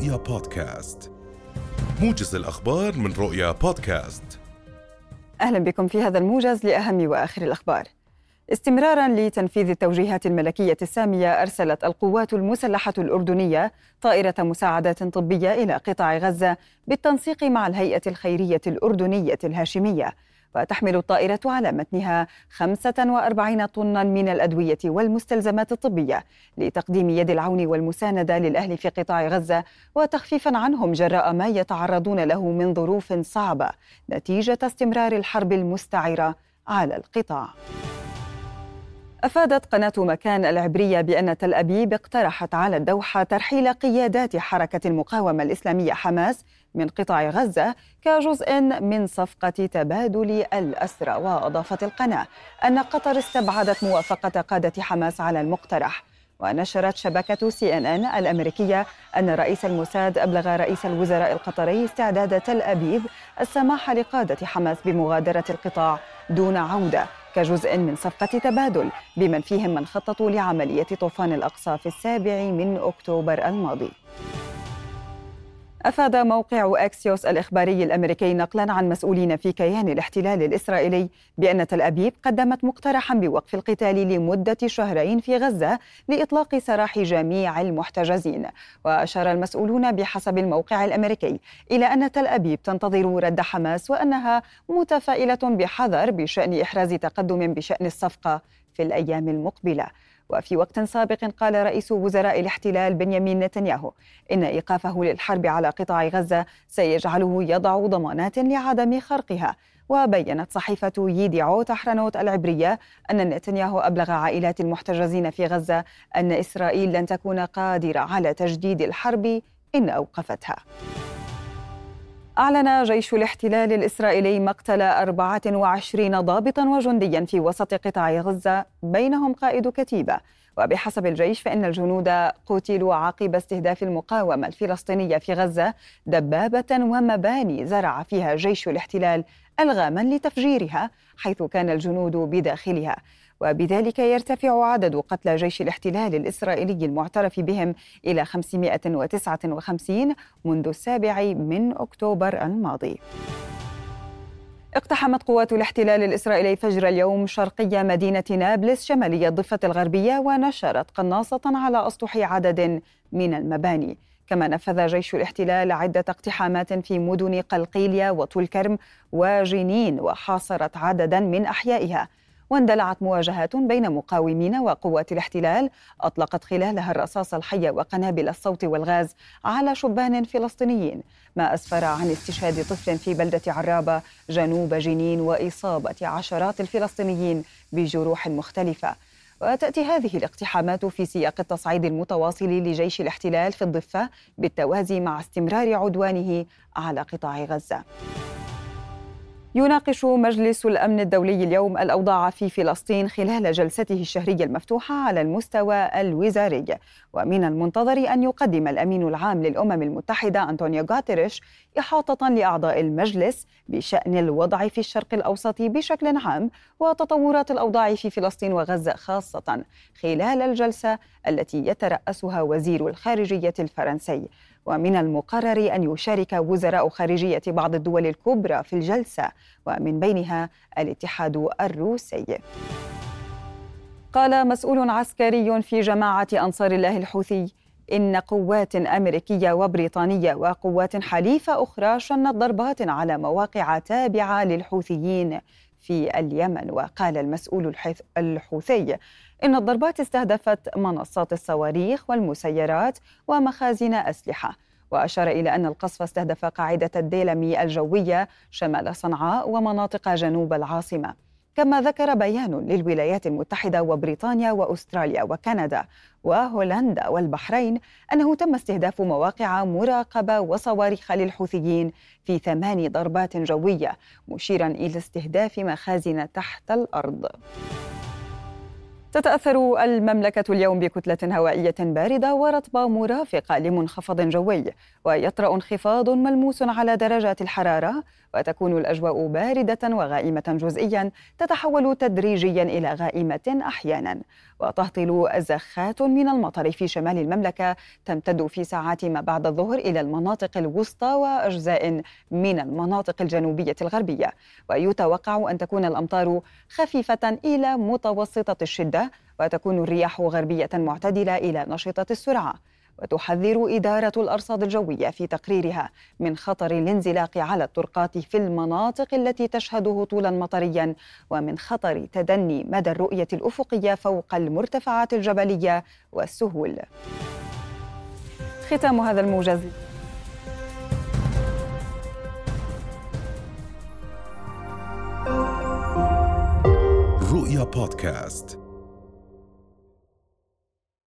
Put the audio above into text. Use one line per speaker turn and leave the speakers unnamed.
رؤيا بودكاست. موجز الأخبار من رؤيا بودكاست.
أهلا بكم في هذا الموجز لأهم وآخر الأخبار. استمرارا لتنفيذ التوجيهات الملكية السامية أرسلت القوات المسلحة الأردنية طائرة مساعدات طبية إلى قطاع غزة بالتنسيق مع الهيئة الخيرية الأردنية الهاشمية. وتحمل الطائرة على متنها 45 طنا من الأدوية والمستلزمات الطبية لتقديم يد العون والمساندة للأهل في قطاع غزة وتخفيفا عنهم جراء ما يتعرضون له من ظروف صعبة نتيجة استمرار الحرب المستعرة على القطاع. أفادت قناة مكان العبرية بأن تل أبيب اقترحت على الدوحة ترحيل قيادات حركة المقاومة الإسلامية حماس من قطاع غزة كجزء من صفقة تبادل الأسرى. وأضافت القناة أن قطر استبعدت موافقة قادة حماس على المقترح. ونشرت شبكة سي إن إن الأمريكية أن رئيس الموساد أبلغ رئيس الوزراء القطري استعداد تل أبيب السماح لقادة حماس بمغادرة القطاع دون عودة كجزء من صفقة تبادل بمن فيهم من خططوا لعملية طوفان الأقصى في السابع من أكتوبر الماضي. أفاد موقع أكسيوس الإخباري الأمريكي نقلا عن مسؤولين في كيان الاحتلال الإسرائيلي بأن تل أبيب قدمت مقترحا بوقف القتال لمدة شهرين في غزة لإطلاق سراح جميع المحتجزين. وأشار المسؤولون بحسب الموقع الأمريكي إلى أن تل أبيب تنتظر رد حماس وأنها متفائلة بحذر بشأن إحراز تقدم بشأن الصفقة في الأيام المقبلة. وفي وقت سابق قال رئيس وزراء الاحتلال بنيامين نتنياهو إن إيقافه للحرب على قطاع غزة سيجعله يضع ضمانات لعدم خرقها. وبينت صحيفة ييديعو تحرنوت العبرية أن نتنياهو أبلغ عائلات المحتجزين في غزة أن إسرائيل لن تكون قادرة على تجديد الحرب إن أوقفتها. أعلن جيش الاحتلال الإسرائيلي مقتل 24 ضابطا وجنديا في وسط قطاع غزة بينهم قائد كتيبة. وبحسب الجيش فإن الجنود قتلوا عقب استهداف المقاومة الفلسطينية في غزة دبابة ومباني زرع فيها جيش الاحتلال ألغاما لتفجيرها حيث كان الجنود بداخلها. وبذلك يرتفع عدد قتلى جيش الاحتلال الإسرائيلي المعترف بهم إلى 559 منذ السابع من أكتوبر الماضي. اقتحمت قوات الاحتلال الإسرائيلي فجر اليوم شرقي مدينة نابلس شمالية الضفة الغربية ونشرت قناصة على أسطح عدد من المباني. كما نفذ جيش الاحتلال عدة اقتحامات في مدن قلقيلية وطول كرم وجنين وحاصرت عددا من أحيائها. واندلعت مواجهات بين مقاومين وقوات الاحتلال. أطلقت خلالها الرصاص الحي وقنابل الصوت والغاز على شبان فلسطينيين. ما أسفر عن استشهاد طفل في بلدة عرابة جنوب جنين وإصابة عشرات الفلسطينيين بجروح مختلفة. وتأتي هذه الاقتحامات في سياق التصعيد المتواصل لجيش الاحتلال في الضفة بالتوازي مع استمرار عدوانه على قطاع غزة. يناقش مجلس الأمن الدولي اليوم الأوضاع في فلسطين خلال جلسته الشهرية المفتوحة على المستوى الوزاري. ومن المنتظر أن يقدم الأمين العام للأمم المتحدة أنطونيو غوتيريش إحاطة لأعضاء المجلس بشأن الوضع في الشرق الأوسط بشكل عام وتطورات الأوضاع في فلسطين وغزة خاصة خلال الجلسة التي يترأسها وزير الخارجية الفرنسي. ومن المقرر أن يشارك وزراء خارجية بعض الدول الكبرى في الجلسة ومن بينها الاتحاد الروسي. قال مسؤول عسكري في جماعة أنصار الله الحوثي إن قوات أمريكية وبريطانية وقوات حليفة أخرى شنت ضربات على مواقع تابعة للحوثيين في اليمن. وقال المسؤول الحوثي إن الضربات استهدفت منصات الصواريخ والمسيرات ومخازن أسلحة. وأشار إلى أن القصف استهدف قاعدة الديلمي الجوية شمال صنعاء ومناطق جنوب العاصمة. كما ذكر بيان للولايات المتحدة وبريطانيا وأستراليا وكندا وهولندا والبحرين أنه تم استهداف مواقع مراقبة وصواريخ للحوثيين في ثمان ضربات جوية مشيرا إلى استهداف مخازن تحت الأرض. تتأثر المملكة اليوم بكتلة هوائية باردة ورطبة مرافقة لمنخفض جوي ويطرأ انخفاض ملموس على درجات الحرارة وتكون الأجواء باردة وغائمة جزئيا تتحول تدريجيا إلى غائمة أحيانا. وتهطل زخات من المطر في شمال المملكة تمتد في ساعات ما بعد الظهر إلى المناطق الوسطى وأجزاء من المناطق الجنوبية الغربية. ويتوقع أن تكون الأمطار خفيفة إلى متوسطة الشدة وتكون الرياح غربية معتدلة إلى نشطة السرعة. وتحذر إدارة الأرصاد الجوية في تقريرها من خطر الانزلاق على الطرقات في المناطق التي تشهد هطولا مطريا ومن خطر تدني مدى الرؤية الأفقية فوق المرتفعات الجبلية والسهول. ختام هذا الموجز.
رؤيا بودكاست.